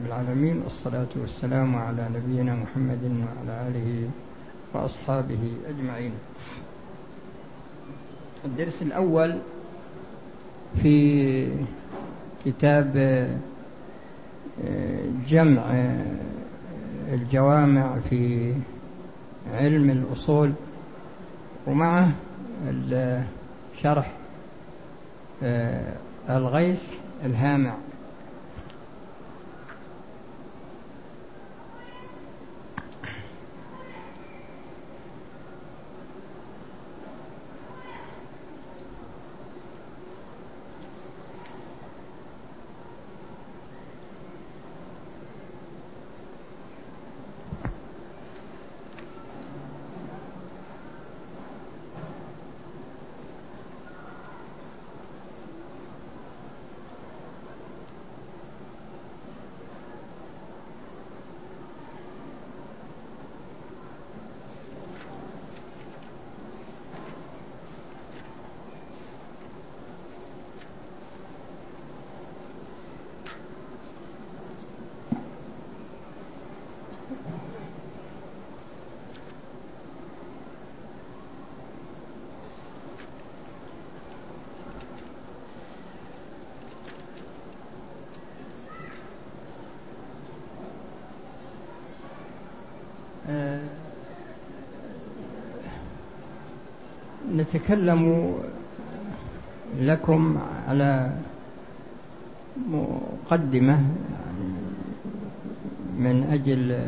رب العالمين والصلاة والسلام على نبينا محمد وعلى آله وأصحابه أجمعين الدرس الأول في كتاب آه، جمع آه، الجوامع في علم الأصول ومعه شرح آه، الغيث الهامع أتكلم لكم على مقدمة من أجل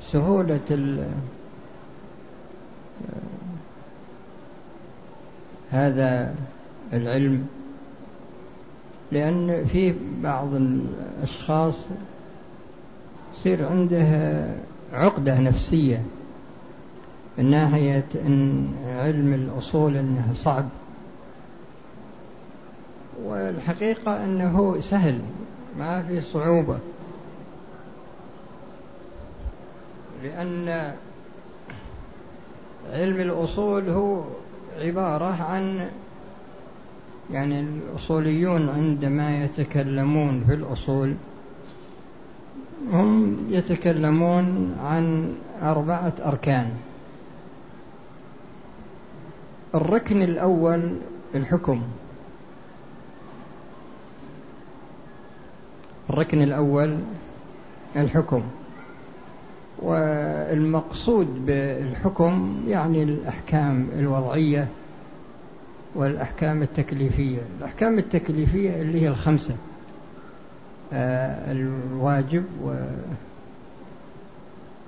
سهولة هذا العلم لأن في بعض الأشخاص يصير عنده عقدة نفسية من ناحية إن علم الأصول أنه صعب والحقيقة أنه سهل ما في صعوبة لأن علم الأصول هو عبارة عن يعني الأصوليون عندما يتكلمون في الأصول هم يتكلمون عن أربعة أركان الركن الأول الحكم الركن الأول الحكم والمقصود بالحكم يعني الأحكام الوضعية والأحكام التكليفية الأحكام التكليفية اللي هي الخمسة آه، الواجب و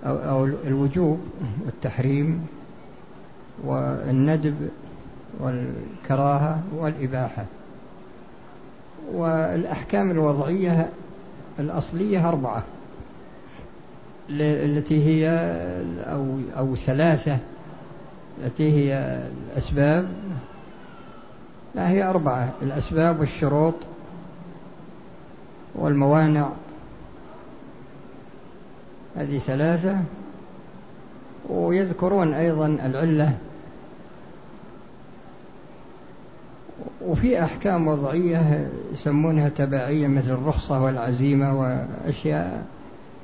أو الوجوب والتحريم والندب والكراهة والإباحة والأحكام الوضعية الأصلية أربعة التي هي أو, أو ثلاثة التي هي الأسباب لا هي أربعة الأسباب والشروط والموانع هذه ثلاثة ويذكرون أيضا العلة وفي أحكام وضعية يسمونها تبعية مثل الرخصة والعزيمة وأشياء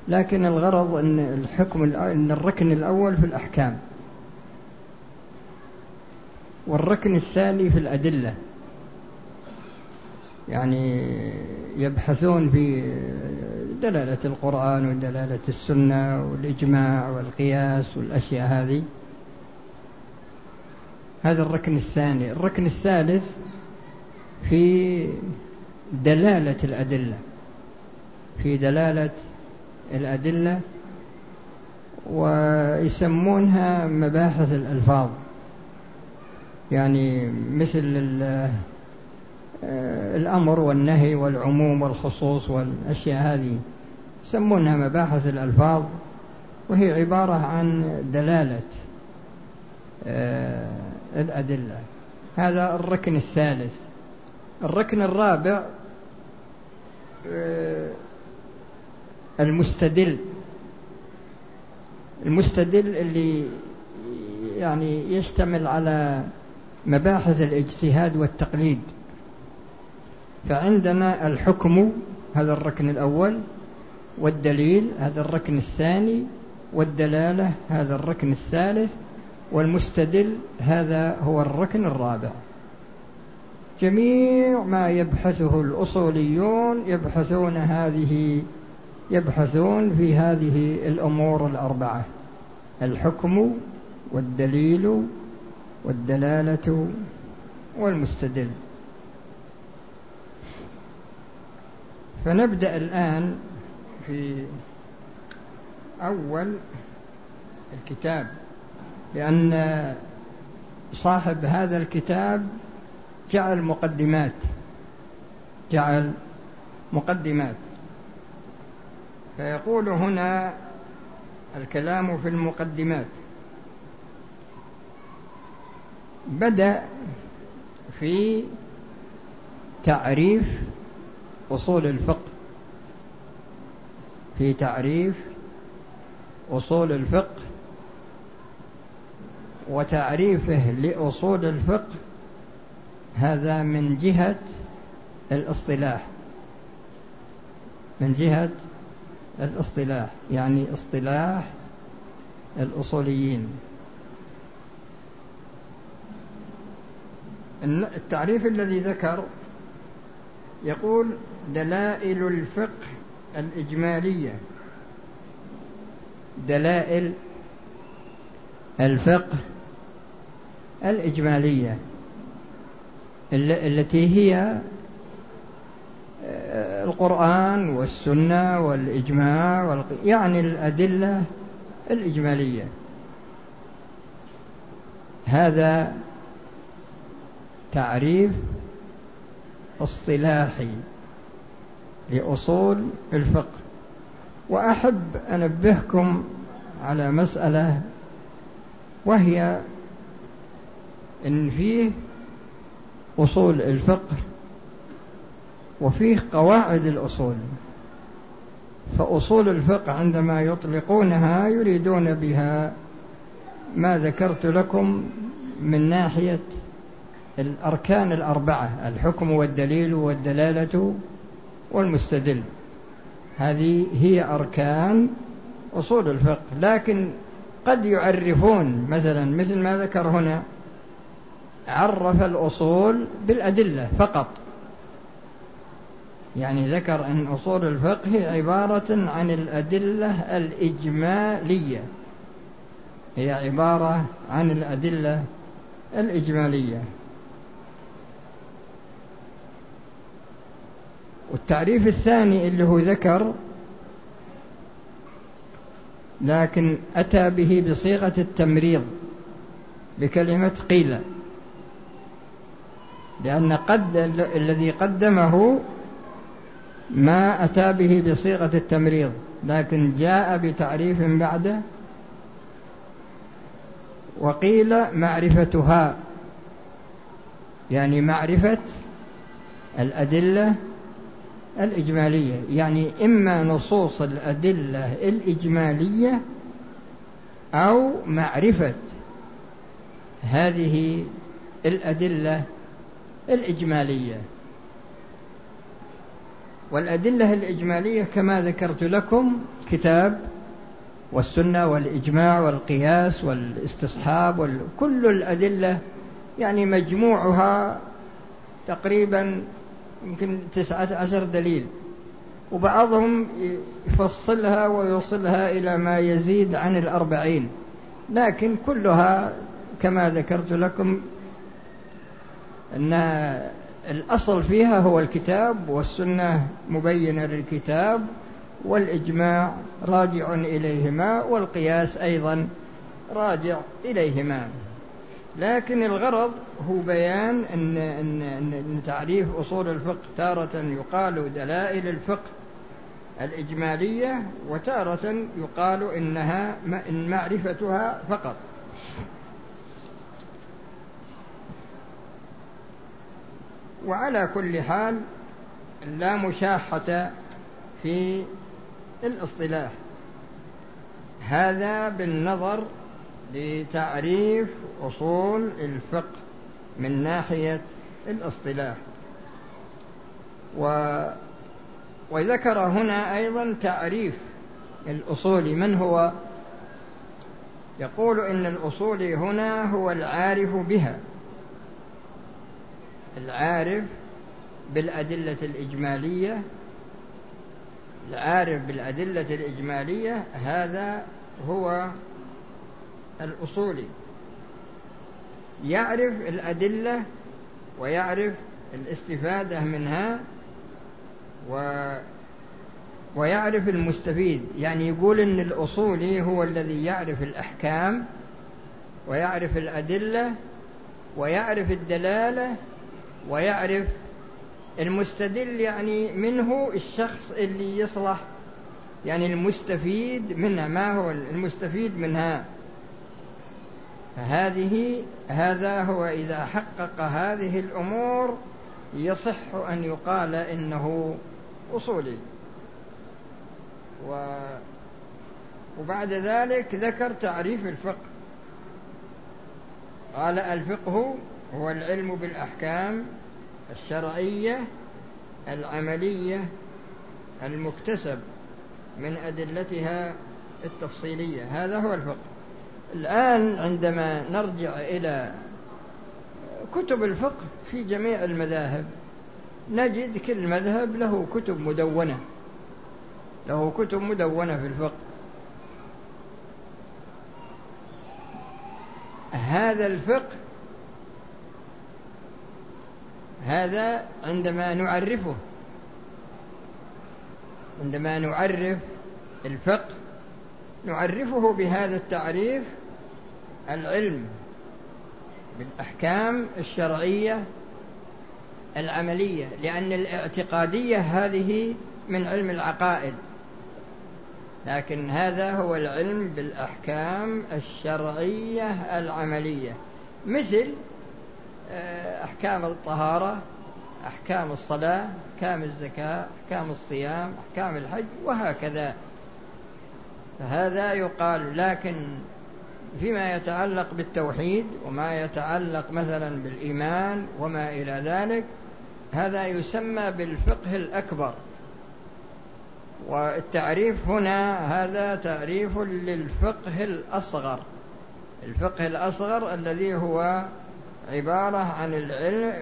لكن الغرض أن الحكم أن الركن الأول في الأحكام والركن الثاني في الأدلة يعني يبحثون في دلالة القرآن ودلالة السنة والإجماع والقياس والأشياء هذه هذا الركن الثاني الركن الثالث في دلالة الأدلة في دلالة الأدلة ويسمونها مباحث الألفاظ يعني مثل آه، الأمر والنهي والعموم والخصوص والأشياء هذه يسمونها مباحث الألفاظ وهي عبارة عن دلالة آه، الأدلة هذا الركن الثالث الركن الرابع آه، المستدل المستدل اللي يعني يشتمل على مباحث الاجتهاد والتقليد فعندنا الحكم هذا الركن الأول والدليل هذا الركن الثاني والدلالة هذا الركن الثالث والمستدل هذا هو الركن الرابع جميع ما يبحثه الأصوليون يبحثون هذه يبحثون في هذه الأمور الأربعة الحكم والدليل والدلالة والمستدل فنبدأ الآن في أول الكتاب لأن صاحب هذا الكتاب جعل مقدمات جعل مقدمات فيقول هنا الكلام في المقدمات بدأ في تعريف أصول الفقه في تعريف أصول الفقه وتعريفه لأصول الفقه هذا من جهة الاصطلاح من جهة الاصطلاح يعني اصطلاح الأصوليين التعريف الذي ذكر يقول دلائل الفقه الإجمالية دلائل الفقه الإجمالية التي هي آه، القرآن والسنة والإجماع يعني الأدلة الإجمالية هذا تعريف اصطلاحي لأصول الفقه وأحب أنبهكم على مسألة وهي إن فيه أصول الفقه وفيه قواعد الأصول فأصول الفقه عندما يطلقونها يريدون بها ما ذكرت لكم من ناحية الأركان الأربعة الحكم والدليل والدلالة والمستدل هذه هي أركان أصول الفقه لكن قد يعرفون مثلا مثل ما ذكر هنا عرف الأصول بالأدلة فقط يعني ذكر أن أصول الفقه عبارة عن الأدلة الإجمالية هي عبارة عن الأدلة الإجمالية والتعريف الثاني اللي هو ذكر لكن أتى به بصيغة التمريض بكلمة قيل لأن قد الذي قدمه ما أتى به بصيغة التمريض لكن جاء بتعريف بعده وقيل معرفتها يعني معرفة الأدلة الإجمالية يعني إما نصوص الأدلة الإجمالية أو معرفة هذه الأدلة الإجمالية والأدلة الإجمالية كما ذكرت لكم كتاب والسنة والإجماع والقياس والاستصحاب وكل الأدلة يعني مجموعها تقريبا يمكن تسعة عشر دليل وبعضهم يفصلها ويوصلها إلى ما يزيد عن الأربعين لكن كلها كما ذكرت لكم ان الأصل فيها هو الكتاب والسنة مبينة للكتاب والإجماع راجع إليهما والقياس أيضا راجع إليهما لكن الغرض هو بيان أن, أن, أن تعريف أصول الفقه تارة يقال دلائل الفقه الإجمالية وتارة يقال إنها إن معرفتها فقط وعلى كل حال لا مشاحة في الاصطلاح هذا بالنظر لتعريف أصول الفقه من ناحية الاصطلاح و وذكر هنا أيضا تعريف الأصول من هو يقول إن الأصول هنا هو العارف بها العارف بالأدلة الإجمالية العارف بالأدلة الإجمالية هذا هو الأصولي يعرف الأدلة ويعرف الاستفادة منها و ويعرف المستفيد يعني يقول ان الاصولي هو الذي يعرف الاحكام ويعرف الادله ويعرف الدلاله ويعرف المستدل يعني منه الشخص اللي يصلح يعني المستفيد منها ما هو المستفيد منها فهذه هذا هو إذا حقق هذه الأمور يصح أن يقال إنه أصولي و وبعد ذلك ذكر تعريف الفقه قال الفقه هو العلم بالأحكام الشرعية العملية المكتسب من أدلتها التفصيلية هذا هو الفقه الآن عندما نرجع إلى كتب الفقه في جميع المذاهب نجد كل مذهب له كتب مدونة له كتب مدونة في الفقه هذا الفقه هذا عندما نعرفه عندما نعرف الفقه نعرفه بهذا التعريف العلم بالاحكام الشرعيه العمليه لان الاعتقاديه هذه من علم العقائد لكن هذا هو العلم بالاحكام الشرعيه العمليه مثل آه، أحكام الطهارة أحكام الصلاة أحكام الزكاة أحكام الصيام أحكام الحج وهكذا فهذا يقال لكن فيما يتعلق بالتوحيد وما يتعلق مثلا بالإيمان وما إلى ذلك هذا يسمى بالفقه الأكبر والتعريف هنا هذا تعريف للفقه الأصغر الفقه الأصغر الذي هو عبارة عن العلم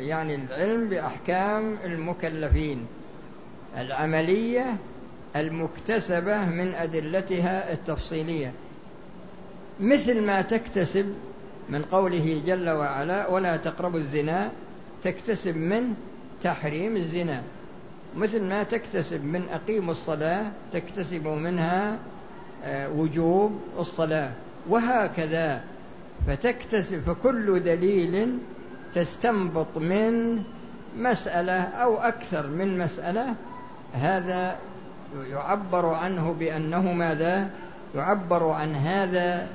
يعني العلم بأحكام المكلفين العملية المكتسبة من أدلتها التفصيلية مثل ما تكتسب من قوله جل وعلا ولا تقربوا الزنا تكتسب من تحريم الزنا مثل ما تكتسب من أقيموا الصلاة تكتسب منها آه، وجوب الصلاة وهكذا فتكتسب فكل دليل تستنبط من مسألة أو أكثر من مسألة هذا يعبر عنه بأنه ماذا؟ يعبر عن هذا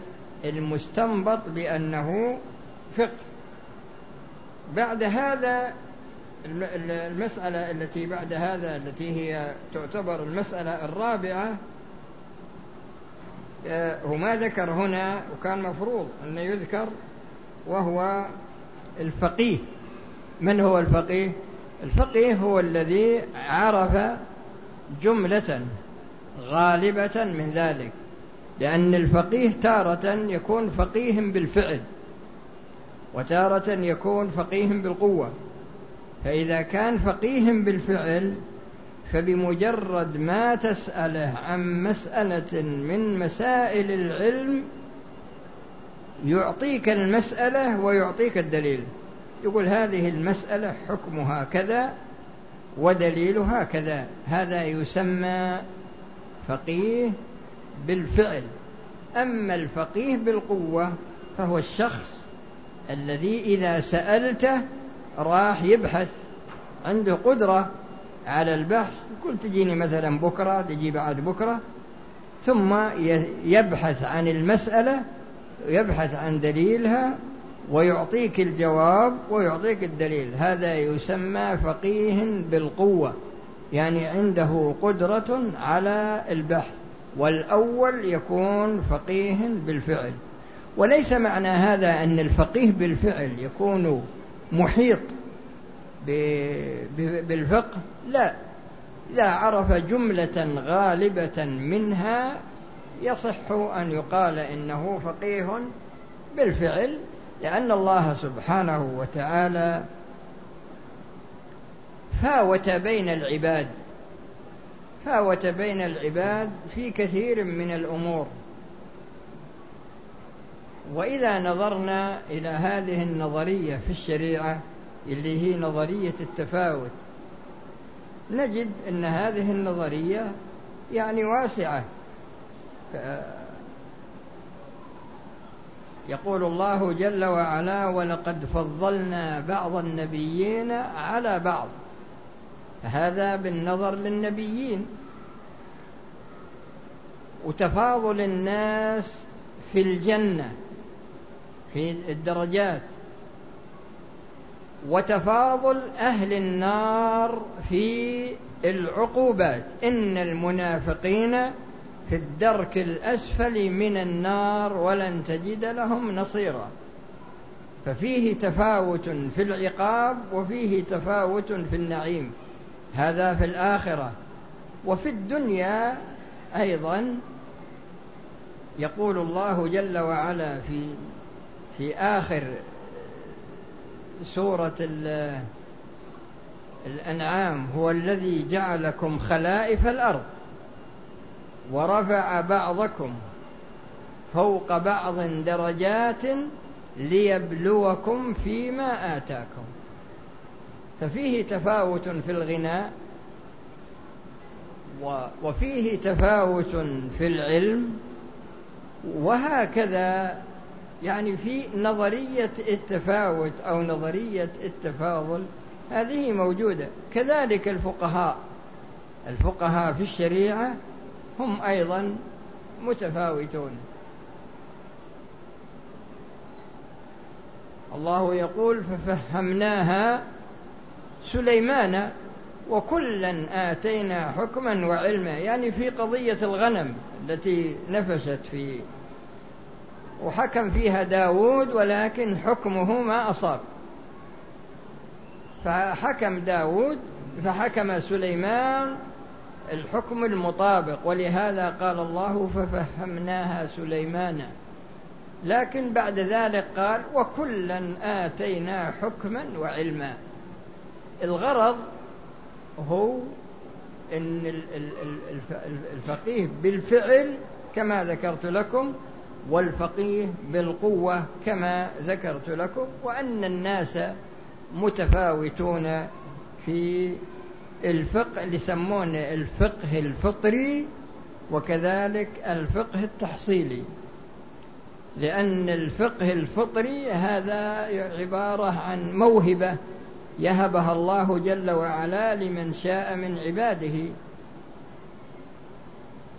المستنبط بأنه فقه بعد هذا المسألة التي بعد هذا التي هي تعتبر المسألة الرابعة آه، ما ذكر هنا وكان مفروض أن يذكر وهو الفقيه من هو الفقيه الفقيه هو الذي عرف جملة غالبة من ذلك لأن الفقيه تارة يكون فقيه بالفعل وتارة يكون فقيه بالقوة فإذا كان فقيه بالفعل فبمجرد ما تسأله عن مسألة من مسائل العلم يعطيك المسألة ويعطيك الدليل يقول هذه المسألة حكمها كذا ودليلها كذا هذا يسمى فقيه بالفعل أما الفقيه بالقوة فهو الشخص الذي إذا سألته راح يبحث عنده قدرة على البحث يقول تجيني مثلا بكرة تجي بعد بكرة ثم يبحث عن المسألة يبحث عن دليلها ويعطيك الجواب ويعطيك الدليل هذا يسمى فقيه بالقوة يعني عنده قدرة على البحث والأول يكون فقيه بالفعل وليس معنى هذا أن الفقيه بالفعل يكون محيط بالفقه لا إذا عرف جملة غالبة منها يصح أن يقال إنه فقيه بالفعل لأن الله سبحانه وتعالى فاوت بين العباد فاوت بين العباد في كثير من الأمور وإذا نظرنا إلى هذه النظرية في الشريعة اللي هي نظرية التفاوت نجد أن هذه النظرية يعني واسعة يقول الله جل وعلا ولقد فضلنا بعض النبيين على بعض هذا بالنظر للنبيين وتفاضل الناس في الجنة في الدرجات وتفاضل أهل النار في العقوبات إن المنافقين في الدرك الأسفل من النار ولن تجد لهم نصيرا ففيه تفاوت في العقاب وفيه تفاوت في النعيم هذا في الآخرة وفي الدنيا أيضا يقول الله جل وعلا في في آخر سورة الأنعام هو الذي جعلكم خلائف الأرض ورفع بعضكم فوق بعض درجات ليبلوكم فيما آتاكم ففيه تفاوت في الغناء وفيه تفاوت في العلم وهكذا يعني في نظرية التفاوت أو نظرية التفاضل هذه موجودة كذلك الفقهاء الفقهاء في الشريعة هم أيضا متفاوتون الله يقول ففهمناها سليمان وكلا آتينا حكما وعلما يعني في قضية الغنم التي نفست في وحكم فيها داود ولكن حكمه ما أصاب فحكم داود فحكم سليمان الحكم المطابق ولهذا قال الله ففهمناها سليمانا لكن بعد ذلك قال وكلا آتينا حكما وعلما الغرض هو أن الفقيه بالفعل كما ذكرت لكم والفقيه بالقوة كما ذكرت لكم وأن الناس متفاوتون في الفقه اللي يسمونه الفقه الفطري وكذلك الفقه التحصيلي لأن الفقه الفطري هذا عبارة عن موهبة يهبها الله جل وعلا لمن شاء من عباده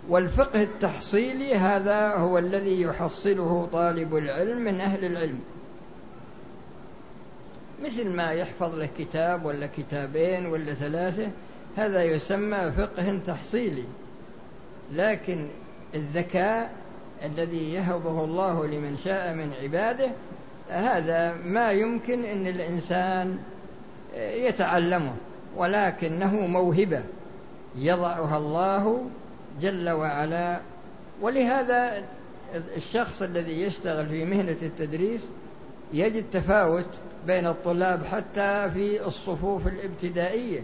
والفقه التحصيلي هذا هو الذي يحصله طالب العلم من أهل العلم مثل ما يحفظ له كتاب ولا كتابين ولا ثلاثة هذا يسمى فقه تحصيلي لكن الذكاء الذي يهبه الله لمن شاء من عباده هذا ما يمكن ان الانسان يتعلمه ولكنه موهبه يضعها الله جل وعلا ولهذا الشخص الذي يشتغل في مهنة التدريس يجد تفاوت بين الطلاب حتى في الصفوف الابتدائية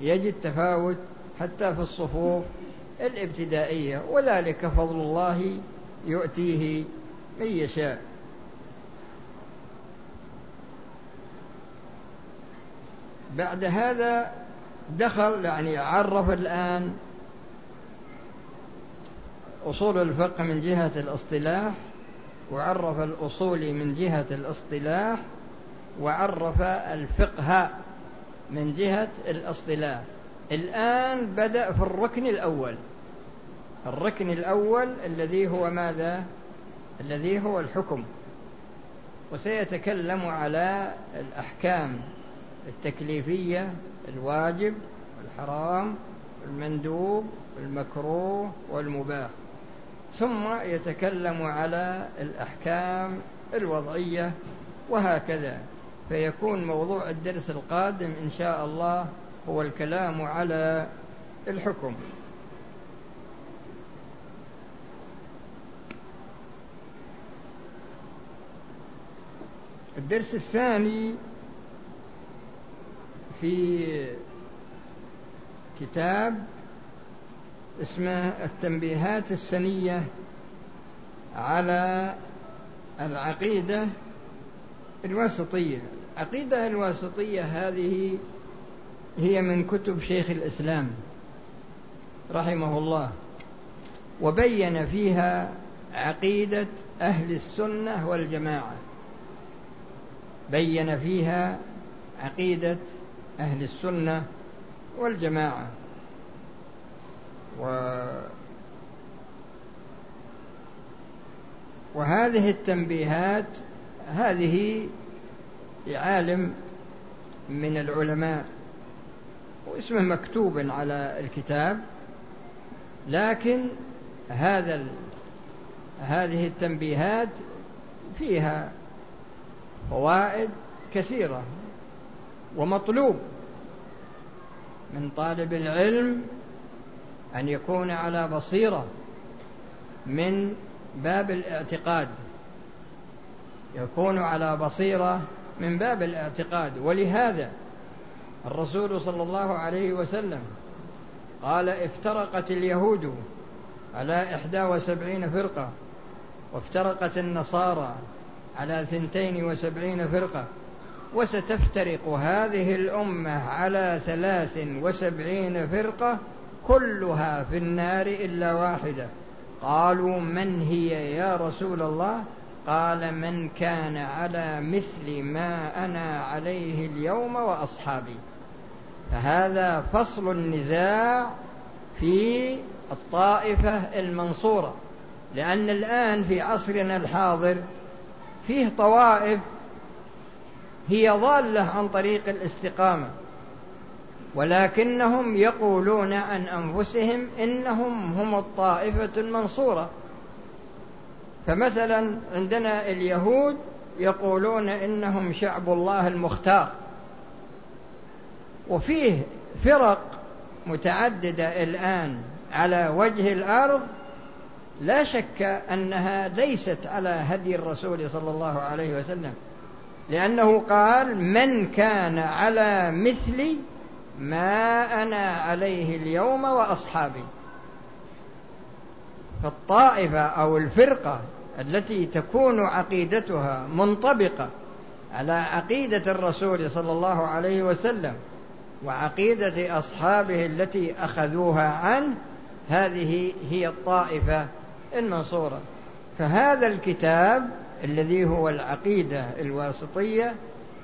يجد تفاوت حتى في الصفوف الابتدائية وذلك فضل الله يؤتيه من يشاء بعد هذا دخل يعني عرف الآن أصول الفقه من جهة الاصطلاح وعرف الأصول من جهة الاصطلاح وعرف الفقه من جهة الاصطلاح الآن بدأ في الركن الأول الركن الأول الذي هو ماذا؟ الذي هو الحكم وسيتكلم على الأحكام التكليفية الواجب والحرام المندوب المكروه والمباح ثم يتكلم على الأحكام الوضعية وهكذا فيكون موضوع الدرس القادم إن شاء الله هو الكلام على الحكم الدرس الثاني في كتاب اسمها التنبيهات السنية على العقيدة الواسطية العقيدة الواسطية هذه هي من كتب شيخ الإسلام رحمه الله وبين فيها عقيدة أهل السنة والجماعة بين فيها عقيدة أهل السنة والجماعة و وهذه التنبيهات هذه عالم من العلماء واسمه مكتوب على الكتاب لكن هذا ال... هذه التنبيهات فيها فوائد كثيرة ومطلوب من طالب العلم أن يكون على بصيرة من باب الاعتقاد يكون على بصيرة من باب الاعتقاد ولهذا الرسول صلى الله عليه وسلم قال افترقت اليهود على إحدى وسبعين فرقة وافترقت النصارى على ثنتين وسبعين فرقة وستفترق هذه الأمة على ثلاث وسبعين فرقة كلها في النار إلا واحدة قالوا من هي يا رسول الله قال من كان على مثل ما أنا عليه اليوم وأصحابي فهذا فصل النزاع في الطائفة المنصورة لأن الآن في عصرنا الحاضر فيه طوائف هي ضالة عن طريق الاستقامة ولكنهم يقولون عن أنفسهم إنهم هم الطائفة المنصورة فمثلا عندنا اليهود يقولون إنهم شعب الله المختار وفيه فرق متعددة الآن على وجه الأرض لا شك أنها ليست على هدي الرسول صلى الله عليه وسلم لأنه قال من كان على مثلي ما انا عليه اليوم واصحابي فالطائفه او الفرقه التي تكون عقيدتها منطبقه على عقيده الرسول صلى الله عليه وسلم وعقيده اصحابه التي اخذوها عنه هذه هي الطائفه المنصوره فهذا الكتاب الذي هو العقيده الواسطيه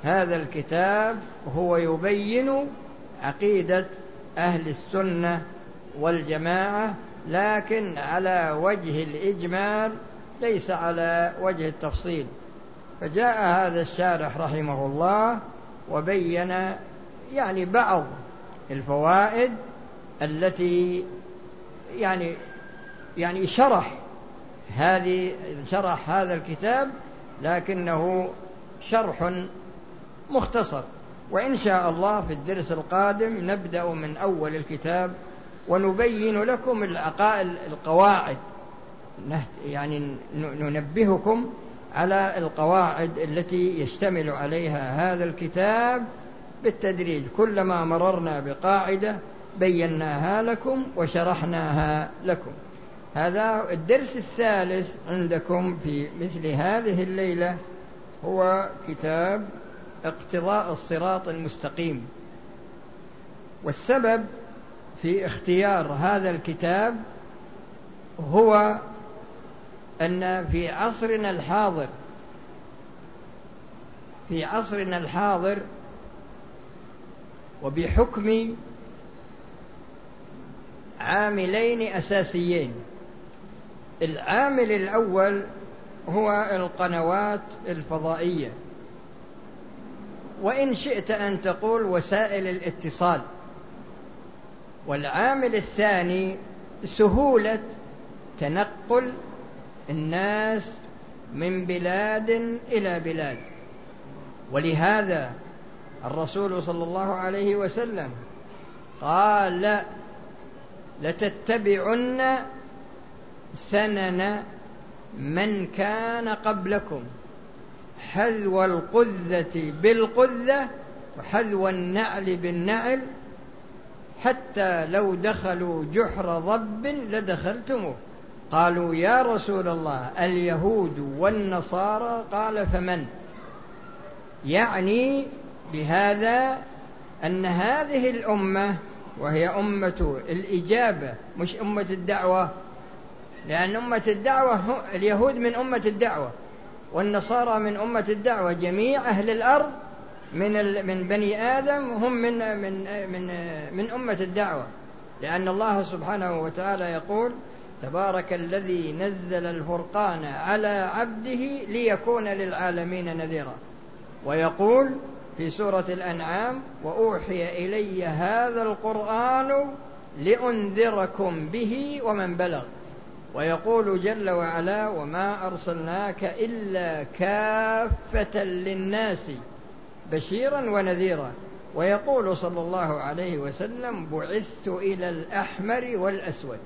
هذا الكتاب هو يبين عقيدة أهل السنة والجماعة لكن على وجه الإجمال ليس على وجه التفصيل فجاء هذا الشارح رحمه الله وبين يعني بعض الفوائد التي يعني يعني شرح هذه شرح هذا الكتاب لكنه شرح مختصر وإن شاء الله في الدرس القادم نبدأ من أول الكتاب ونبين لكم العقائد القواعد يعني ننبهكم على القواعد التي يشتمل عليها هذا الكتاب بالتدريج كلما مررنا بقاعدة بيناها لكم وشرحناها لكم هذا الدرس الثالث عندكم في مثل هذه الليلة هو كتاب اقتضاء الصراط المستقيم والسبب في اختيار هذا الكتاب هو ان في عصرنا الحاضر في عصرنا الحاضر وبحكم عاملين اساسيين العامل الاول هو القنوات الفضائيه وإن شئت أن تقول وسائل الاتصال والعامل الثاني سهولة تنقل الناس من بلاد إلى بلاد ولهذا الرسول صلى الله عليه وسلم قال لتتبعن سنن من كان قبلكم حذو القذة بالقذة وحذو النعل بالنعل حتى لو دخلوا جحر ضب لدخلتموه قالوا يا رسول الله اليهود والنصارى قال فمن يعني بهذا ان هذه الامه وهي امه الاجابه مش امه الدعوه لان امه الدعوه اليهود من امه الدعوه والنصارى من أمة الدعوة جميع أهل الأرض من من بني آدم هم من من من من أمة الدعوة لأن الله سبحانه وتعالى يقول تبارك الذي نزل الفرقان على عبده ليكون للعالمين نذيرا ويقول في سورة الأنعام وأوحي إلي هذا القرآن لأنذركم به ومن بلغ ويقول جل وعلا وما ارسلناك الا كافه للناس بشيرا ونذيرا ويقول صلى الله عليه وسلم بعثت الى الاحمر والاسود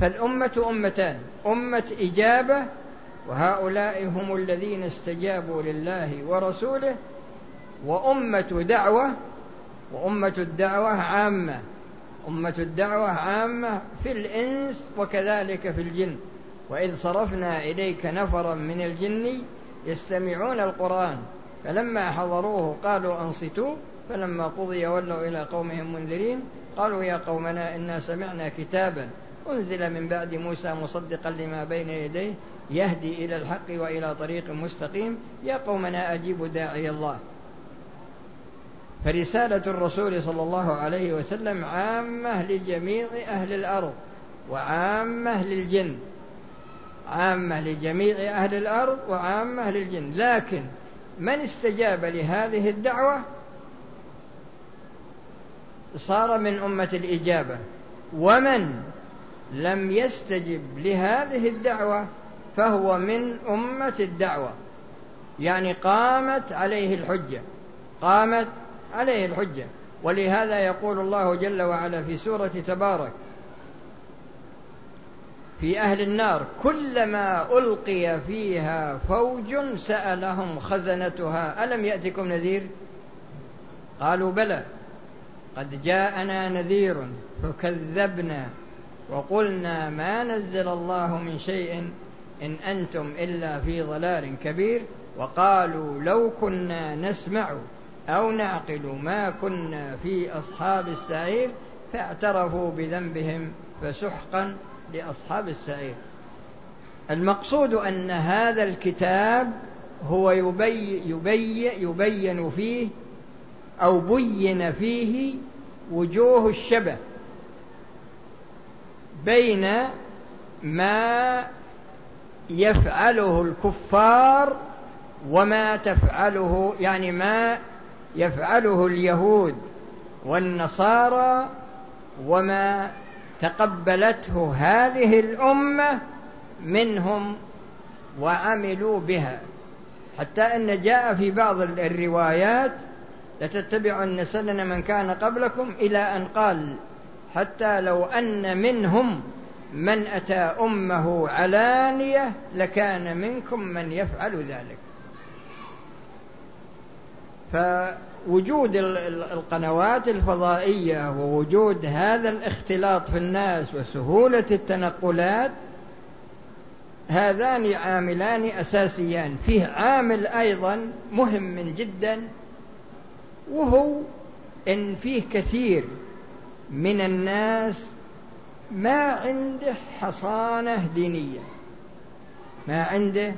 فالامه امتان امه اجابه وهؤلاء هم الذين استجابوا لله ورسوله وامه دعوه وامه الدعوه عامه أمة الدعوة عامة في الإنس وكذلك في الجن وإذ صرفنا إليك نفرا من الجن يستمعون القرآن فلما حضروه قالوا أنصتوا فلما قضي ولوا إلى قومهم منذرين قالوا يا قومنا إنا سمعنا كتابا أنزل من بعد موسى مصدقا لما بين يديه يهدي إلى الحق وإلى طريق مستقيم يا قومنا أجيبوا داعي الله فرسالة الرسول صلى الله عليه وسلم عامة لجميع أهل الأرض وعامة للجن عامة لجميع أهل الأرض وعامة للجن لكن من استجاب لهذه الدعوة صار من أمة الإجابة ومن لم يستجب لهذه الدعوة فهو من أمة الدعوة يعني قامت عليه الحجة قامت عليه الحجة ولهذا يقول الله جل وعلا في سورة تبارك في أهل النار كلما ألقي فيها فوج سألهم خزنتها ألم يأتكم نذير؟ قالوا بلى قد جاءنا نذير فكذبنا وقلنا ما نزل الله من شيء إن أنتم إلا في ضلال كبير وقالوا لو كنا نسمع أو نعقل ما كنا في أصحاب السعير فاعترفوا بذنبهم فسحقا لأصحاب السعير المقصود أن هذا الكتاب هو يبي يبي يبين فيه أو بين فيه وجوه الشبه بين ما يفعله الكفار وما تفعله يعني ما يفعله اليهود والنصارى وما تقبلته هذه الامه منهم وعملوا بها حتى ان جاء في بعض الروايات لتتبعن سنن من كان قبلكم الى ان قال حتى لو ان منهم من اتى امه علانيه لكان منكم من يفعل ذلك فوجود القنوات الفضائية ووجود هذا الاختلاط في الناس وسهولة التنقلات هذان عاملان أساسيان فيه عامل أيضا مهم جدا وهو إن فيه كثير من الناس ما عنده حصانة دينية ما عنده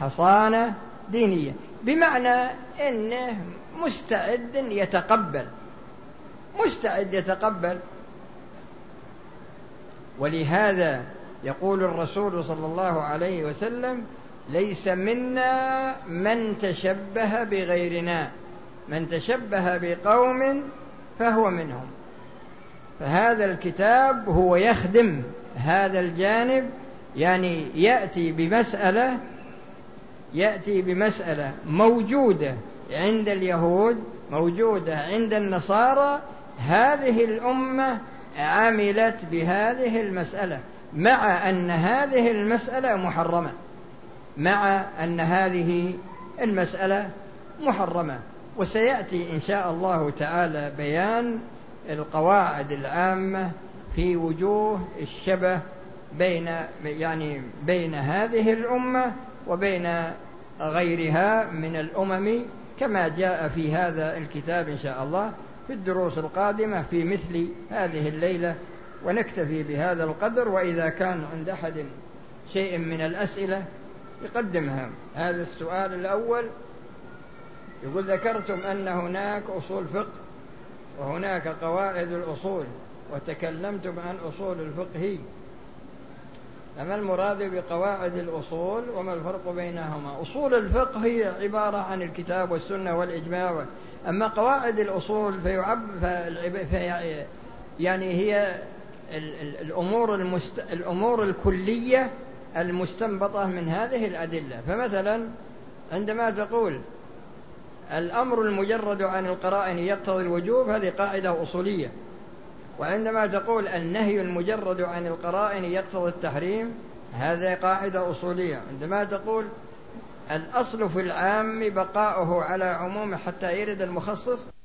حصانة دينية بمعنى أنه مستعد يتقبل مستعد يتقبل ولهذا يقول الرسول صلى الله عليه وسلم ليس منا من تشبه بغيرنا من تشبه بقوم فهو منهم فهذا الكتاب هو يخدم هذا الجانب يعني ياتي بمساله يأتي بمسألة موجودة عند اليهود موجودة عند النصارى هذه الأمة عملت بهذه المسألة مع أن هذه المسألة محرمة مع أن هذه المسألة محرمة وسيأتي إن شاء الله تعالى بيان القواعد العامة في وجوه الشبه بين يعني بين هذه الأمة وبين غيرها من الأمم كما جاء في هذا الكتاب إن شاء الله في الدروس القادمة في مثل هذه الليلة ونكتفي بهذا القدر وإذا كان عند أحد شيء من الأسئلة يقدمها هذا السؤال الأول يقول ذكرتم أن هناك أصول فقه وهناك قواعد الأصول وتكلمتم عن أصول الفقه ما المراد بقواعد الأصول وما الفرق بينهما أصول الفقه هي عبارة عن الكتاب والسنة والإجماع أما قواعد الأصول فيعب في يعني هي الأمور المست... الأمور الكلية المستنبطة من هذه الأدلة فمثلا عندما تقول الأمر المجرد عن القرائن يقتضي الوجوب هذه قاعدة أصولية وعندما تقول النهي المجرد عن القرائن يقتضي التحريم هذا قاعدة أصولية عندما تقول الأصل في العام بقاؤه على عمومه حتى يرد المخصص